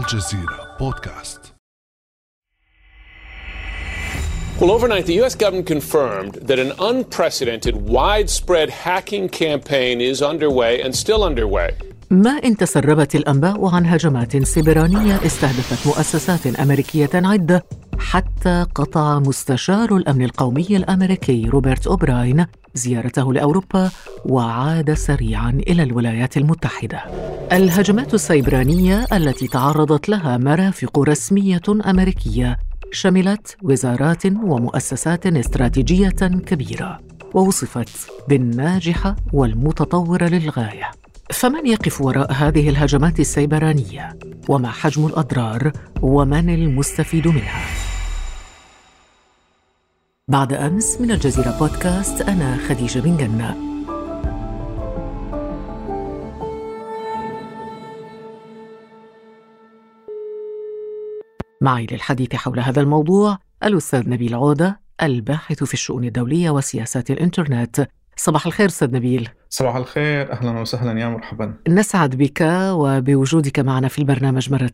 الجزيرة بودكاست Well, overnight, the U.S. government confirmed that an unprecedented, widespread hacking campaign is underway and still underway. ما إن تسربت الأنباء عن هجمات سبرانية استهدفت مؤسسات أمريكية عدة حتى قطع مستشار الأمن القومي الأمريكي روبرت أوبراين زيارته لأوروبا وعاد سريعا إلى الولايات المتحدة. الهجمات السيبرانية التي تعرضت لها مرافق رسمية أمريكية شملت وزارات ومؤسسات استراتيجية كبيرة ووصفت بالناجحة والمتطورة للغاية. فمن يقف وراء هذه الهجمات السيبرانية وما حجم الأضرار ومن المستفيد منها بعد أمس من الجزيرة بودكاست أنا خديجة بن جنة. معي للحديث حول هذا الموضوع الأستاذ نبيل عودة الباحث في الشؤون الدولية وسياسات الإنترنت. صباح الخير أستاذ نبيل. صباح الخير أهلا وسهلا يا مرحبا. نسعد بك وبوجودك معنا في البرنامج مرة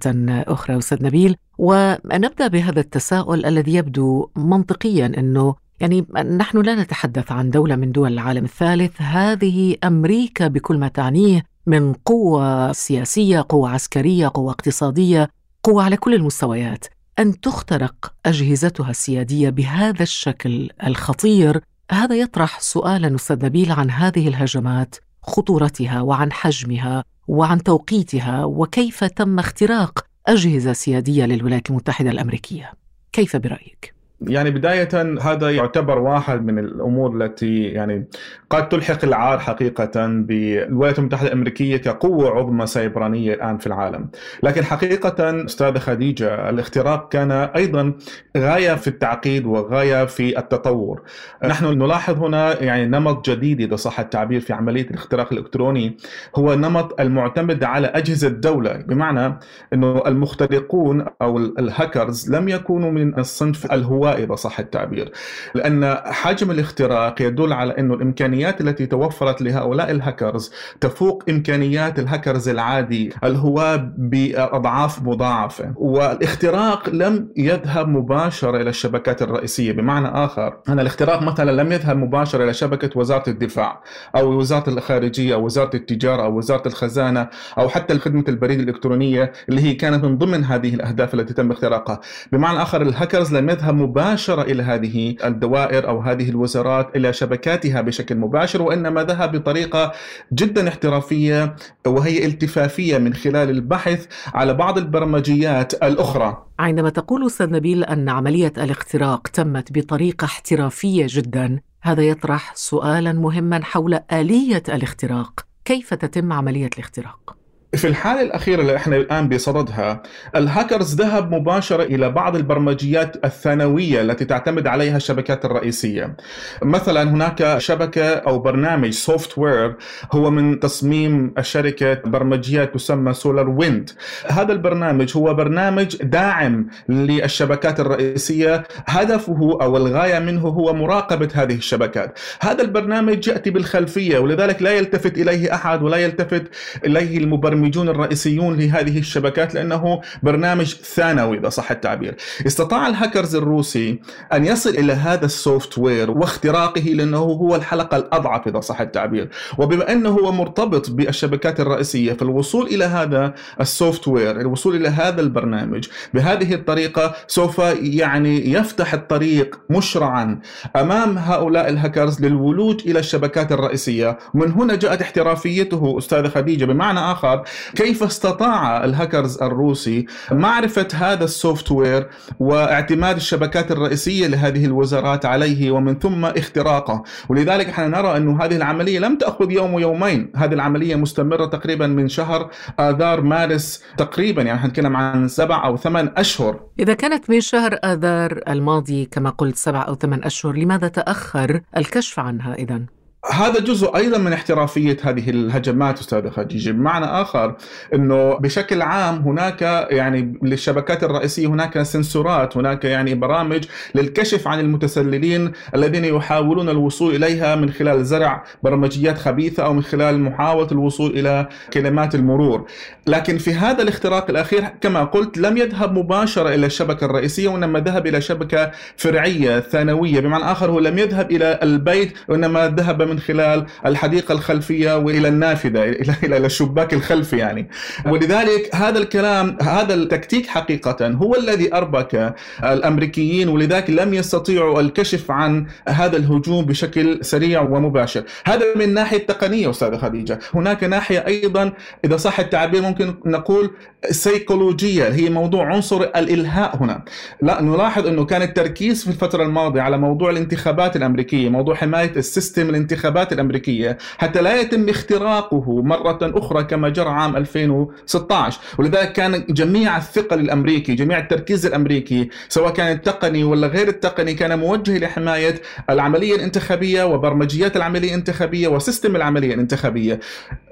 أخرى أستاذ نبيل. ونبدأ بهذا التساؤل الذي يبدو منطقيا إنه يعني نحن لا نتحدث عن دولة من دول العالم الثالث. هذه أمريكا بكل ما تعنيه من قوة سياسية قوة عسكرية قوة اقتصادية قوة على كل المستويات. أن تخترق أجهزتها السيادية بهذا الشكل الخطير هذا يطرح سؤالا أستاذ نبيل عن هذه الهجمات خطورتها وعن حجمها وعن توقيتها وكيف تم اختراق أجهزة سيادية للولايات المتحدة الأمريكية؟ كيف برأيك؟ يعني بداية هذا يعتبر واحد من الأمور التي يعني قد تلحق العار حقيقة بالولايات المتحدة الأمريكية كقوة عظمى سيبرانية الآن في العالم. لكن حقيقة أستاذة خديجة الاختراق كان أيضا غاية في التعقيد وغاية في التطور. نحن نلاحظ هنا يعني نمط جديد إذا صح التعبير في عملية الاختراق الإلكتروني هو النمط المعتمد على أجهزة الدولة. بمعنى أنه المخترقون أو الهاكرز لم يكونوا من الصنف الهو اذا صح التعبير. لأن حجم الاختراق يدل على أنه الإمكانيات التي توفرت لهؤلاء الهاكرز تفوق إمكانيات الهاكرز العادي الهواء بأضعاف مضاعفة. والاختراق لم يذهب مباشرة إلى الشبكات الرئيسية بمعنى آخر أن الاختراق مثلا لم يذهب مباشرة إلى شبكة وزارة الدفاع أو وزارة الخارجية أو وزارة التجارة أو وزارة الخزانة أو حتى خدمه البريد الإلكترونية اللي هي كانت من ضمن هذه الأهداف التي تم اختراقها. بمعنى آخر الهاكرز لم يذهب مباشرة إلى هذه الدوائر أو هذه الوزارات إلى شبكاتها بشكل مباشر وإنما ذهب بطريقة جدا احترافية وهي التفافية من خلال البحث على بعض البرمجيات الأخرى عندما تقول أستاذ نبيل أن عملية الاختراق تمت بطريقة احترافية جدا هذا يطرح سؤالا مهما حول آلية الاختراق كيف تتم عملية الاختراق؟ في الحالة الأخيرة اللي إحنا الآن بصددها الهاكرز ذهب مباشرة إلى بعض البرمجيات الثانوية التي تعتمد عليها الشبكات الرئيسية. مثلا هناك شبكة أو برنامج software هو من تصميم الشركة برمجيات تسمى SolarWind هذا البرنامج هو برنامج داعم للشبكات الرئيسية. هدفه أو الغاية منه هو مراقبة هذه الشبكات. هذا البرنامج يأتي بالخلفية ولذلك لا يلتفت إليه أحد ولا يلتفت إليه المبرمج المبرمجون الرئيسيون لهذه الشبكات لأنه برنامج ثانوي إذا صح التعبير. استطاع الهاكرز الروسي أن يصل إلى هذا ال software واختراقه لأنه هو الحلقة الأضعف إذا صح التعبير، وبما أنه هو مرتبط بالشبكات الرئيسية فالوصول إلى هذا ال software، الوصول إلى هذا البرنامج بهذه الطريقة سوف يعني يفتح الطريق مشرعا أمام هؤلاء الهاكرز للولوج إلى الشبكات الرئيسية، ومن هنا جاءت احترافيته أستاذة خديجة بمعنى آخر كيف استطاع الهاكرز الروسي معرفة هذا ال software واعتماد الشبكات الرئيسية لهذه الوزارات عليه ومن ثم اختراقه؟ ولذلك إحنا نرى أن هذه العملية لم تأخذ يوم ويومين. هذه العملية مستمرة تقريبا من شهر آذار مارس تقريبا يعني نتكلم عن سبع أو ثمان أشهر. إذا كانت من شهر آذار الماضي كما قلت سبع أو ثمان أشهر لماذا تأخر الكشف عنها إذن؟ هذا جزء أيضا من احترافية هذه الهجمات أستاذ خديجه بمعنى آخر إنه بشكل عام هناك يعني للشبكات الرئيسية هناك سنسورات هناك يعني برامج للكشف عن المتسللين الذين يحاولون الوصول إليها من خلال زرع برمجيات خبيثة أو من خلال محاولة الوصول إلى كلمات المرور. لكن في هذا الاختراق الأخير كما قلت لم يذهب مباشرة إلى الشبكة الرئيسية وإنما ذهب إلى شبكة فرعية ثانوية. بمعنى آخر هو لم يذهب إلى البيت وإنما ذهب من خلال الحديقة الخلفية وإلى النافذة إلى إلى الشباك الخلفي يعني. ولذلك هذا الكلام هذا التكتيك حقيقة هو الذي أربك الأمريكيين ولذلك لم يستطيعوا الكشف عن هذا الهجوم بشكل سريع ومباشر. هذا من ناحية تقنية أستاذة خديجة. هناك ناحية أيضا إذا صح التعبير ممكن نقول سيكولوجية هي موضوع عنصر الإلهاء هنا. لا نلاحظ أنه كان التركيز في الفترة الماضية على موضوع الانتخابات الأمريكية موضوع حماية ال system الانتخابات الأمريكية حتى لا يتم اختراقه مرة أخرى كما جرى عام 2016 ولذلك كان جميع الثقل الأمريكي جميع التركيز الأمريكي سواء كان التقني ولا غير التقني كان موجه لحماية العملية الانتخابية وبرمجيات العملية الانتخابية و system العملية الانتخابية.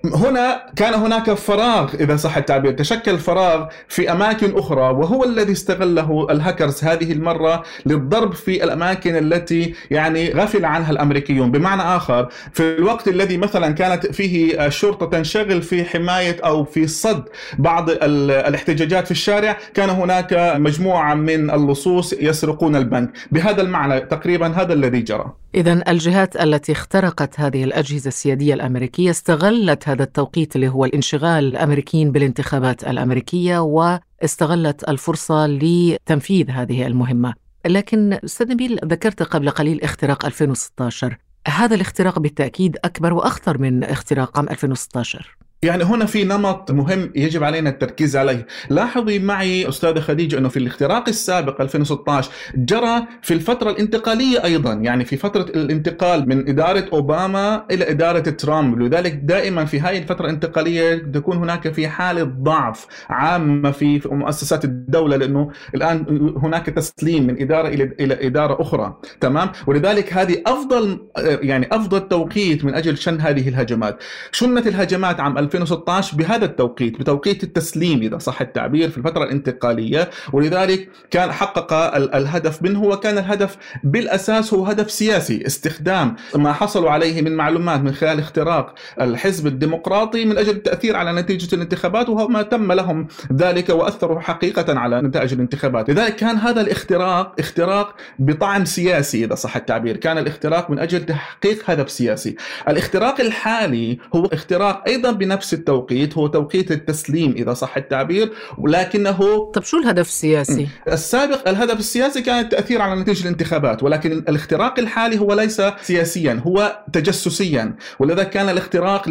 هنا كان هناك فراغ إذا صح التعبير تشكل فراغ في أماكن أخرى وهو الذي استغله الهاكرز هذه المرة للضرب في الأماكن التي يعني غفل عنها الأمريكيون. بمعنى آخر في الوقت الذي مثلا كانت فيه الشرطة تنشغل في حماية أو في صد بعض الاحتجاجات في الشارع كان هناك مجموعة من اللصوص يسرقون البنك. بهذا المعنى تقريبا هذا الذي جرى. إذا الجهات التي اخترقت هذه الأجهزة السيادية الأمريكية استغلت هذا التوقيت اللي هو الانشغال الأمريكيين بالانتخابات الأمريكية واستغلت الفرصة لتنفيذ هذه المهمة. لكن أستاذ نبيل ذكرت قبل قليل اختراق 2016 هذا الاختراق بالتأكيد أكبر وأخطر من اختراق عام 2016 يعني هنا في نمط مهم يجب علينا التركيز عليه. لاحظي معي أستاذة خديجة أنه في الاختراق السابق 2016 جرى في الفترة الانتقالية أيضا يعني في فترة الانتقال من إدارة أوباما إلى إدارة ترامب لذلك دائما في هذه الفترة الانتقالية تكون هناك في حالة ضعف عامة في مؤسسات الدولة لأنه الآن هناك تسليم من إدارة إلى إلى إدارة أخرى. تمام؟ ولذلك هذه أفضل يعني أفضل توقيت من أجل شن هذه الهجمات. شنت الهجمات عام 2016 بهذا التوقيت بتوقيت التسليم إذا صح التعبير في الفترة الانتقالية ولذلك كان حقق الهدف منه وكان الهدف بالأساس هو هدف سياسي استخدام ما حصلوا عليه من معلومات من خلال اختراق الحزب الديمقراطي من أجل التأثير على نتيجة الانتخابات وما تم لهم ذلك وأثروا حقيقة على نتائج الانتخابات. لذلك كان هذا الاختراق اختراق بطعم سياسي إذا صح التعبير كان الاختراق من أجل تحقيق هدف سياسي. الاختراق الحالي هو اختراق أيضا بنفس نفس التوقيت هو توقيت التسليم إذا صح التعبير ولكنه طب شو الهدف السياسي؟ السابق الهدف السياسي كان التأثير على نتيجة الانتخابات ولكن الاختراق الحالي هو ليس سياسيا هو تجسسيا ولذا كان الاختراق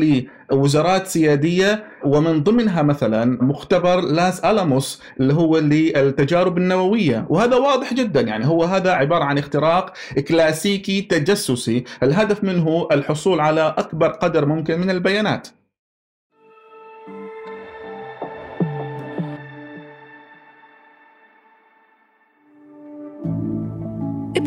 لوزارات سيادية ومن ضمنها مثلا مختبر لاس ألاموس اللي هو للتجارب النووية وهذا واضح جدا يعني هو هذا عبارة عن اختراق كلاسيكي تجسسي الهدف منه الحصول على أكبر قدر ممكن من البيانات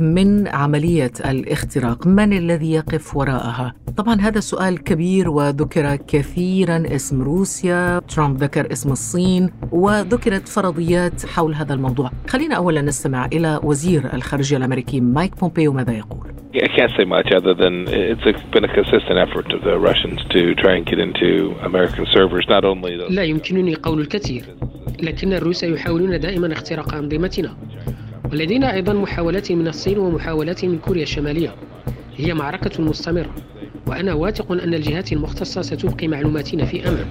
من عملية الاختراق من الذي يقف وراءها؟ طبعا هذا سؤال كبير وذكر كثيرا اسم روسيا ترامب ذكر اسم الصين وذكرت فرضيات حول هذا الموضوع. خلينا أولا نستمع إلى وزير الخارجية الأمريكي مايك بومبيو ماذا يقول؟ I can't say much other than it's been a consistent effort of the Russians to try and get into American servers, not only those... لا يمكنني قول الكثير لكن الروس يحاولون دائما اختراق أنظمتنا. ولدينا أيضا محاولات من الصين ومحاولات من كوريا الشمالية. هي معركة مستمرة وأنا واثق أن الجهات المختصة ستبقي معلوماتنا في أمان.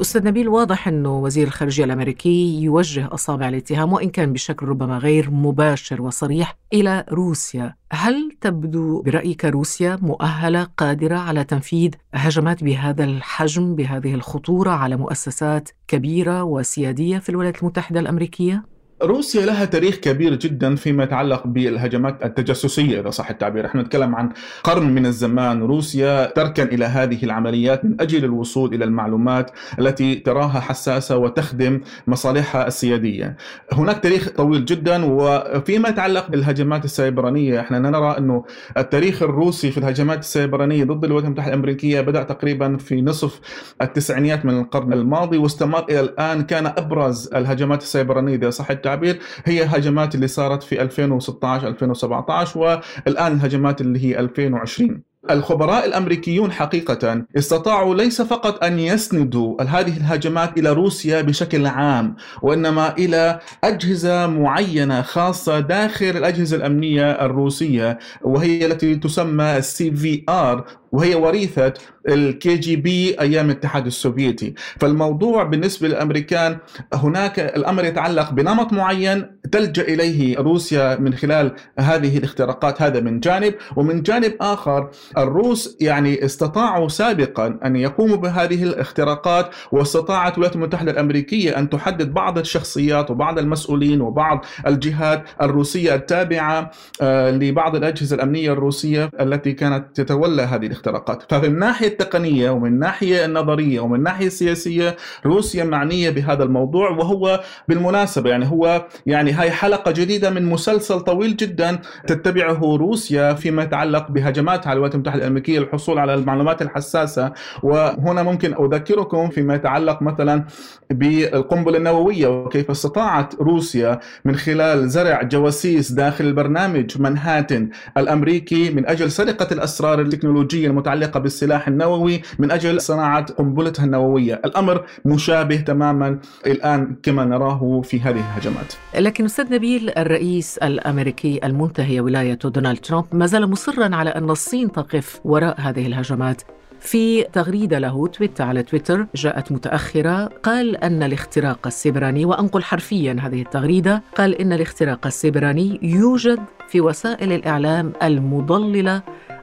أستاذ نبيل واضح أنه وزير الخارجية الأمريكي يوجه أصابع الاتهام وإن كان بشكل ربما غير مباشر وصريح إلى روسيا هل تبدو برأيك روسيا مؤهلة قادرة على تنفيذ هجمات بهذا الحجم بهذه الخطورة على مؤسسات كبيرة وسيادية في الولايات المتحدة الأمريكية؟ روسيا لها تاريخ كبير جدا فيما يتعلق بالهجمات التجسسية إذا صح التعبير، إحنا نتكلم عن قرن من الزمان. روسيا تركن إلى هذه العمليات من أجل الوصول إلى المعلومات التي تراها حساسة وتخدم مصالحها السيادية. هناك تاريخ طويل جدا وفيما يتعلق بالهجمات السيبرانية إحنا نرى انه التاريخ الروسي في الهجمات السيبرانية ضد الولايات المتحدة الأمريكية بدأ تقريبا في نصف التسعينيات من القرن الماضي واستمر إلى الآن. كان أبرز الهجمات السيبرانية إذا صح التعبير هي هجمات اللي صارت في 2016 2017 والآن الهجمات اللي هي 2020 الخبراء الأمريكيون حقيقة استطاعوا ليس فقط أن يسندوا هذه الهجمات إلى روسيا بشكل عام وإنما إلى أجهزة معينة خاصة داخل الأجهزة الأمنية الروسية وهي التي تسمى ال SVR وهي وريثة ال KGB أيام الاتحاد السوفيتي. فالموضوع بالنسبة للأمريكان هناك الأمر يتعلق بنمط معين تلجأ إليه روسيا من خلال هذه الاختراقات. هذا من جانب. ومن جانب آخر الروس يعني استطاعوا سابقا أن يقوموا بهذه الاختراقات واستطاعت الولايات المتحدة الأمريكية أن تحدد بعض الشخصيات وبعض المسؤولين وبعض الجهات الروسية التابعة آه، لبعض الأجهزة الأمنية الروسية التي كانت تتولى هذه الاختراقات. الاختراقات. ففي الناحية التقنية ومن الناحية النظرية ومن الناحية السياسية روسيا معنية بهذا الموضوع وهو بالمناسبة يعني هو يعني هاي حلقة جديدة من مسلسل طويل جدا تتبعه روسيا فيما يتعلق بهجماتها على الولايات المتحدة الأمريكية للحصول على المعلومات الحساسة. وهنا ممكن أذكركم فيما يتعلق مثلا بالقنبلة النووية وكيف استطاعت روسيا من خلال زرع جواسيس داخل البرنامج منهاتن الأمريكي من أجل سرقة الأسرار التكنولوجية المتعلقة بالسلاح النووي من أجل صناعة قنبلتها النووية. الأمر مشابه تماما الآن كما نراه في هذه الهجمات. لكن أستاذ نبيل الرئيس الأمريكي المنتهي ولايته دونالد ترامب ما زال مصرا على أن الصين تقف وراء هذه الهجمات. في تغريدة له تويت على تويتر جاءت متأخرة قال أن الاختراق السبراني وأنقل حرفيا هذه التغريدة قال إن الاختراق السبراني يوجد في وسائل الإعلام المضللة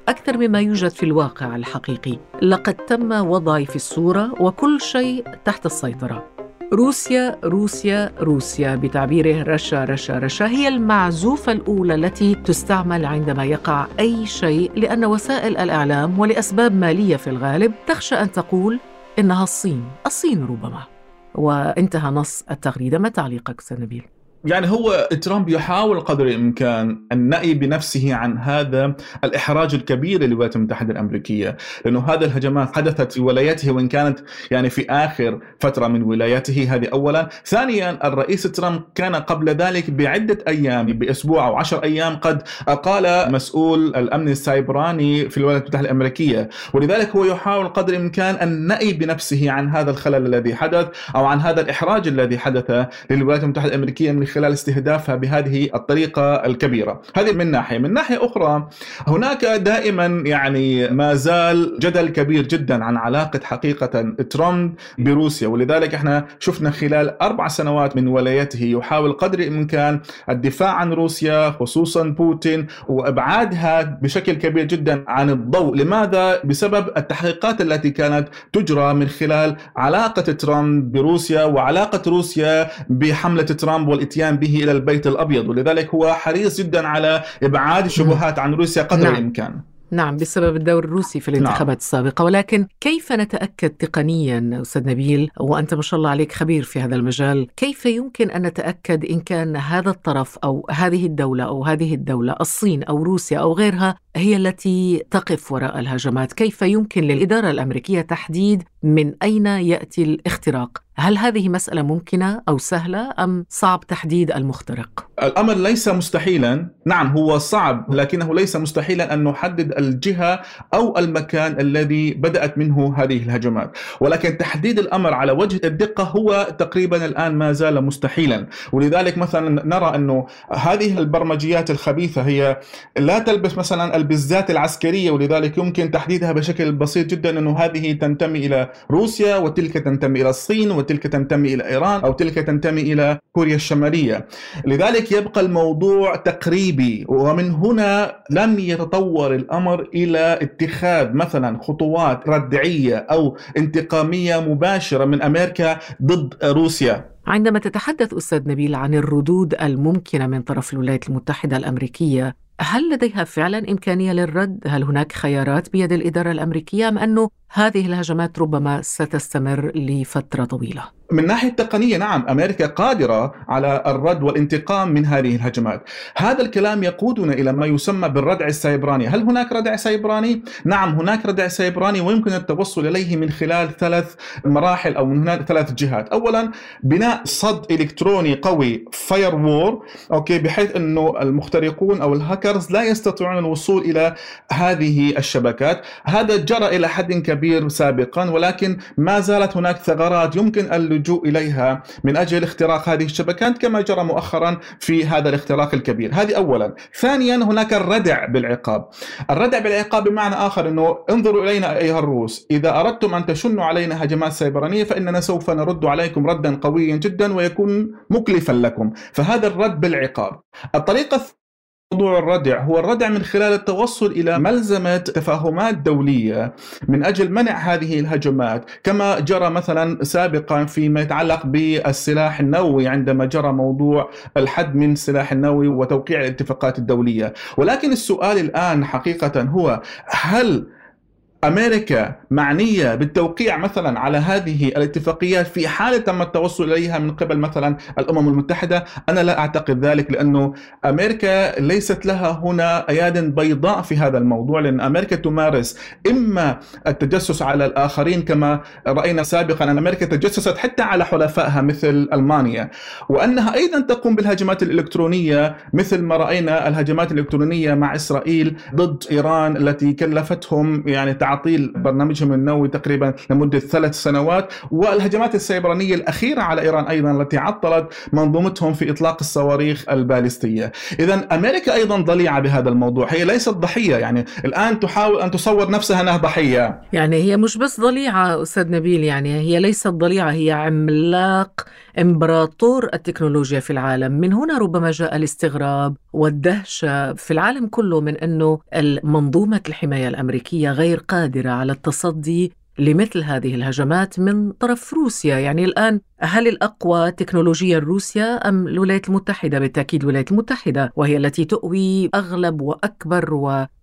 أكثر مما يوجد في الواقع الحقيقي. لقد تم وضعي في الصورة وكل شيء تحت السيطرة. روسيا روسيا روسيا بتعبيره رشا رشا رشا هي المعزوفة الأولى التي تستعمل عندما يقع أي شيء لأن وسائل الإعلام ولأسباب مالية في الغالب تخشى أن تقول إنها الصين الصين ربما. وانتهى نص التغريدة. ما تعليقك أستاذ نبيل؟ يعني هو ترامب يحاول قدر الإمكان النأي بنفسه عن هذا الإحراج الكبير للولايات المتحدة الأمريكية، لأنه هذه الهجمات حدثت في ولايته وإن كانت يعني في آخر فترة من ولايته هذه اولا، ثانيا الرئيس ترامب كان قبل ذلك بعدة أيام بأسبوع أو عشر أيام قد أقال مسؤول الأمن السايبراني في الولايات المتحدة الأمريكية، ولذلك هو يحاول قدر الإمكان النأي بنفسه عن هذا الخلل الذي حدث أو عن هذا الإحراج الذي حدث للولايات المتحدة الأمريكية من خلال استهدافها بهذه الطريقة الكبيرة. هذه من ناحية. من ناحية أخرى هناك دائما يعني ما زال جدل كبير جدا عن علاقة حقيقة ترامب بروسيا. ولذلك إحنا شفنا خلال أربع سنوات من ولايته يحاول قدر الإمكان الدفاع عن روسيا خصوصا بوتين وإبعادها بشكل كبير جدا عن الضوء. لماذا؟ بسبب التحقيقات التي كانت تجرى من خلال علاقة ترامب بروسيا وعلاقة روسيا بحملة ترامب والاتيان الاتيان به إلى البيت الأبيض ولذلك هو حريص جدا على إبعاد الشبهات عن روسيا قدر نعم. الإمكان. نعم بسبب الدور الروسي في الانتخابات نعم. السابقة. ولكن كيف نتأكد تقنيا أستاذ نبيل؟ وأنت ما شاء الله عليك خبير في هذا المجال. كيف يمكن أن نتأكد إن كان هذا الطرف أو هذه الدولة أو هذه الدولة الصين أو روسيا أو غيرها هي التي تقف وراء الهجمات؟ كيف يمكن للإدارة الأمريكية تحديد من أين يأتي الاختراق؟ هل هذه مسألة ممكنة أو سهلة أم صعب تحديد المخترق؟ الأمر ليس مستحيلا. نعم هو صعب لكنه ليس مستحيلا أن نحدد الجهة أو المكان الذي بدأت منه هذه الهجمات. ولكن تحديد الأمر على وجه الدقة هو تقريبا الآن ما زال مستحيلا. ولذلك مثلا نرى أنه هذه البرمجيات الخبيثة هي لا تلبس مثلا البزات العسكرية ولذلك يمكن تحديدها بشكل بسيط جدا أنه هذه تنتمي إلى روسيا وتلك تنتمي إلى الصين تلك تنتمي إلى إيران أو تلك تنتمي إلى كوريا الشمالية. لذلك يبقى الموضوع تقريبي ومن هنا لم يتطور الأمر إلى اتخاذ مثلا خطوات ردعية أو انتقامية مباشرة من أمريكا ضد روسيا. عندما تتحدث أستاذ نبيل عن الردود الممكنة من طرف الولايات المتحدة الأمريكية هل لديها فعلا إمكانية للرد؟ هل هناك خيارات بيد الإدارة الأمريكية أم أنه هذه الهجمات ربما ستستمر لفترة طويلة؟ من ناحية تقنية نعم أمريكا قادرة على الرد والانتقام من هذه الهجمات هذا الكلام يقودنا إلى ما يسمى بالردع السيبراني هل هناك ردع سيبراني؟ نعم هناك ردع سيبراني ويمكن التوصل إليه من خلال ثلاث مراحل أو من هناك ثلاث جهات أولا بناء صد إلكتروني قوي firewall okay بحيث أنه المخترقون أو الهاكرز لا يستطيعون الوصول إلى هذه الشبكات هذا جرى إلى حد كبير سابقا ولكن ما زالت هناك ثغرات يمكن اللجوء إليها من أجل اختراق هذه الشبكات كما جرى مؤخرا في هذا الاختراق الكبير، هذه اولا. ثانيا هناك الردع بالعقاب. الردع بالعقاب بمعنى آخر إنه انظروا إلينا أيها الروس، إذا أردتم أن تشنوا علينا هجمات سيبرانيه فإننا سوف نرد عليكم ردا قويا جدا ويكون مكلفا لكم، فهذا الرد بالعقاب. الطريقة موضوع الردع. هو الردع من خلال التوصل إلى ملزمة تفاهمات دولية من أجل منع هذه الهجمات. كما جرى مثلا سابقا فيما يتعلق بالسلاح النووي عندما جرى موضوع الحد من السلاح النووي وتوقيع الاتفاقات الدولية. ولكن السؤال الآن حقيقه هو هل أمريكا معنية بالتوقيع مثلا على هذه الاتفاقيات في حالة تم التوصل إليها من قبل مثلا الأمم المتحدة؟ أنا لا أعتقد ذلك لأنه أمريكا ليست لها هنا أياد بيضاء في هذا الموضوع لأن أمريكا تمارس إما التجسس على الآخرين كما رأينا سابقا أن أمريكا تجسست حتى على حلفائها مثل ألمانيا. وأنها أيضا تقوم بالهجمات الإلكترونية مثل ما رأينا الهجمات الإلكترونية مع إسرائيل ضد إيران التي كلفتهم يعني تعطيل برنامجهم النووي تقريبا لمدة ثلاث سنوات والهجمات السيبرانية الأخيرة على إيران أيضا التي عطلت منظومتهم في إطلاق الصواريخ البالستيه، اذا أمريكا أيضا ضليعة بهذا الموضوع، هي ليست ضحية يعني الآن تحاول أن تصور نفسها أنها ضحية. يعني هي مش بس ضليعة أستاذ نبيل يعني هي ليست ضليعة هي عملاق إمبراطور التكنولوجيا في العالم، من هنا ربما جاء الاستغراب والدهشة في العالم كله من أنه منظومه الحماية الأمريكية غير قادرة على التصدي لمثل هذه الهجمات من طرف روسيا. يعني الآن هل الأقوى تكنولوجيا روسيا أم الولايات المتحدة؟ بالتأكيد الولايات المتحدة وهي التي تؤوي أغلب وأكبر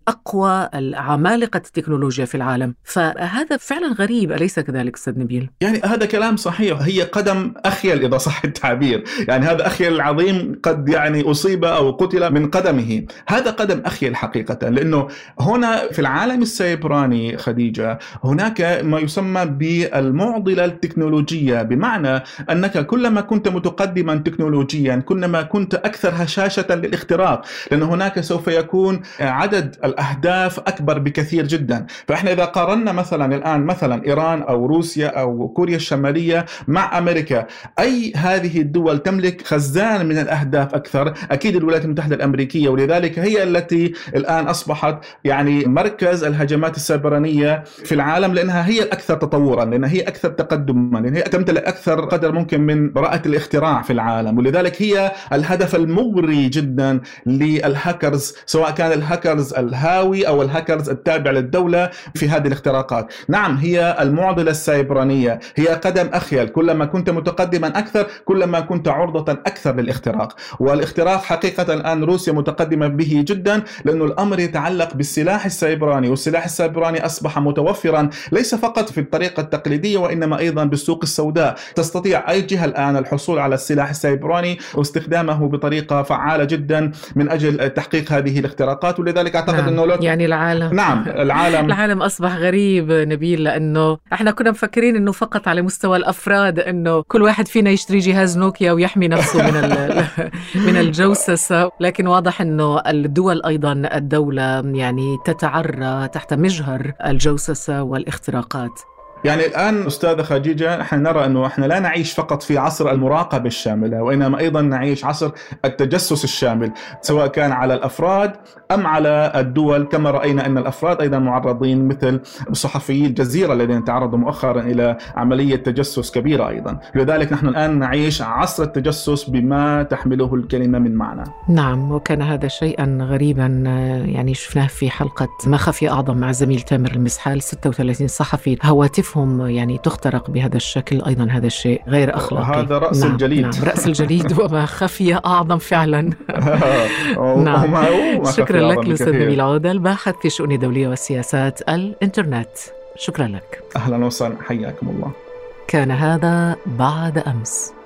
و أقوى العمالقة التكنولوجيا في العالم، فهذا فعلا غريب أليس كذلك أستاذ نبيل؟ يعني هذا كلام صحيح، هي قدم اخيل إذا صح التعبير، يعني هذا اخيل العظيم قد يعني أصيب أو قتل من قدمه، هذا قدم اخيل حقيقة لأنه هنا في العالم السيبراني خديجة هناك ما يسمى بالمعضلة التكنولوجية بمعنى أنك كلما كنت متقدما تكنولوجيا كلما كنت أكثر هشاشة للاختراق، لأن هناك سوف يكون عدد الأهداف أكبر بكثير جدا. فإحنا إذا قارنا مثلا الآن مثلا إيران أو روسيا أو كوريا الشمالية مع أمريكا أي هذه الدول تملك خزان من الأهداف أكثر؟ أكيد الولايات المتحدة الأمريكية ولذلك هي التي الآن أصبحت يعني مركز الهجمات السيبرانية في العالم لأنها هي الأكثر تطورا لانها هي أكثر تقدما لأن هي تمتلك أكثر قدر ممكن من براءه الاختراع في العالم. ولذلك هي الهدف المغري جدا للهاكرز سواء كان الهاكرز الهاوي أو الهاكرز التابع للدولة في هذه الاختراقات. نعم هي المعضلة السيبرانية. هي قدم أخيل. كلما كنت متقدما أكثر كلما كنت عرضة أكثر للاختراق. والاختراق حقيقة الآن روسيا متقدمة به جدا لأنه الأمر يتعلق بالسلاح السيبراني. والسلاح السيبراني أصبح متوفرا ليس فقط في الطريقة التقليدية وإنما أيضا بالسوق السوداء. تستطيع أي جهة الآن الحصول على السلاح السيبراني واستخدامه بطريقة فعالة جدا من أجل تحقيق هذه الاختراقات. ولذلك أعتقد نعم. انه لو يعني العالم. نعم العالم. العالم أصبح غريب نبيل لأنه إحنا كنا مفكرين إنه فقط على مستوى الأفراد إنه كل واحد فينا يشتري جهاز نوكيا ويحمي نفسه من من الجوسسه لكن واضح إنه الدول أيضا الدولة يعني تتعرى تحت مجهر الجوسسه والإختراقات. يعني الآن أستاذة خديجة إحنا نرى أنه إحنا لا نعيش فقط في عصر المراقبة الشاملة وإنما أيضا نعيش عصر التجسس الشامل سواء كان على الأفراد أم على الدول. كما رأينا أن الأفراد أيضا معرضين مثل صحفيي الجزيرة الذين تعرضوا مؤخرا إلى عملية تجسس كبيرة أيضا. لذلك نحن الآن نعيش عصر التجسس بما تحمله الكلمة من معنى. نعم وكان هذا شيئا غريبا يعني شفناه في حلقة ما خفي أعظم مع زميل تامر المسحال 36 صحفي هواتفهم يعني تخترق بهذا الشكل أيضا هذا الشيء غير أخلاقي. هذا رأس نعم الجليد. نعم رأس الجليد وما خفي أعظم فعلا. نعم. شكرا لك الاستاذ نبيل عوده الباحث في شؤون دولية وسياسات الإنترنت. شكرا لك. أهلا وسهلا حياكم الله. كان هذا بعد أمس.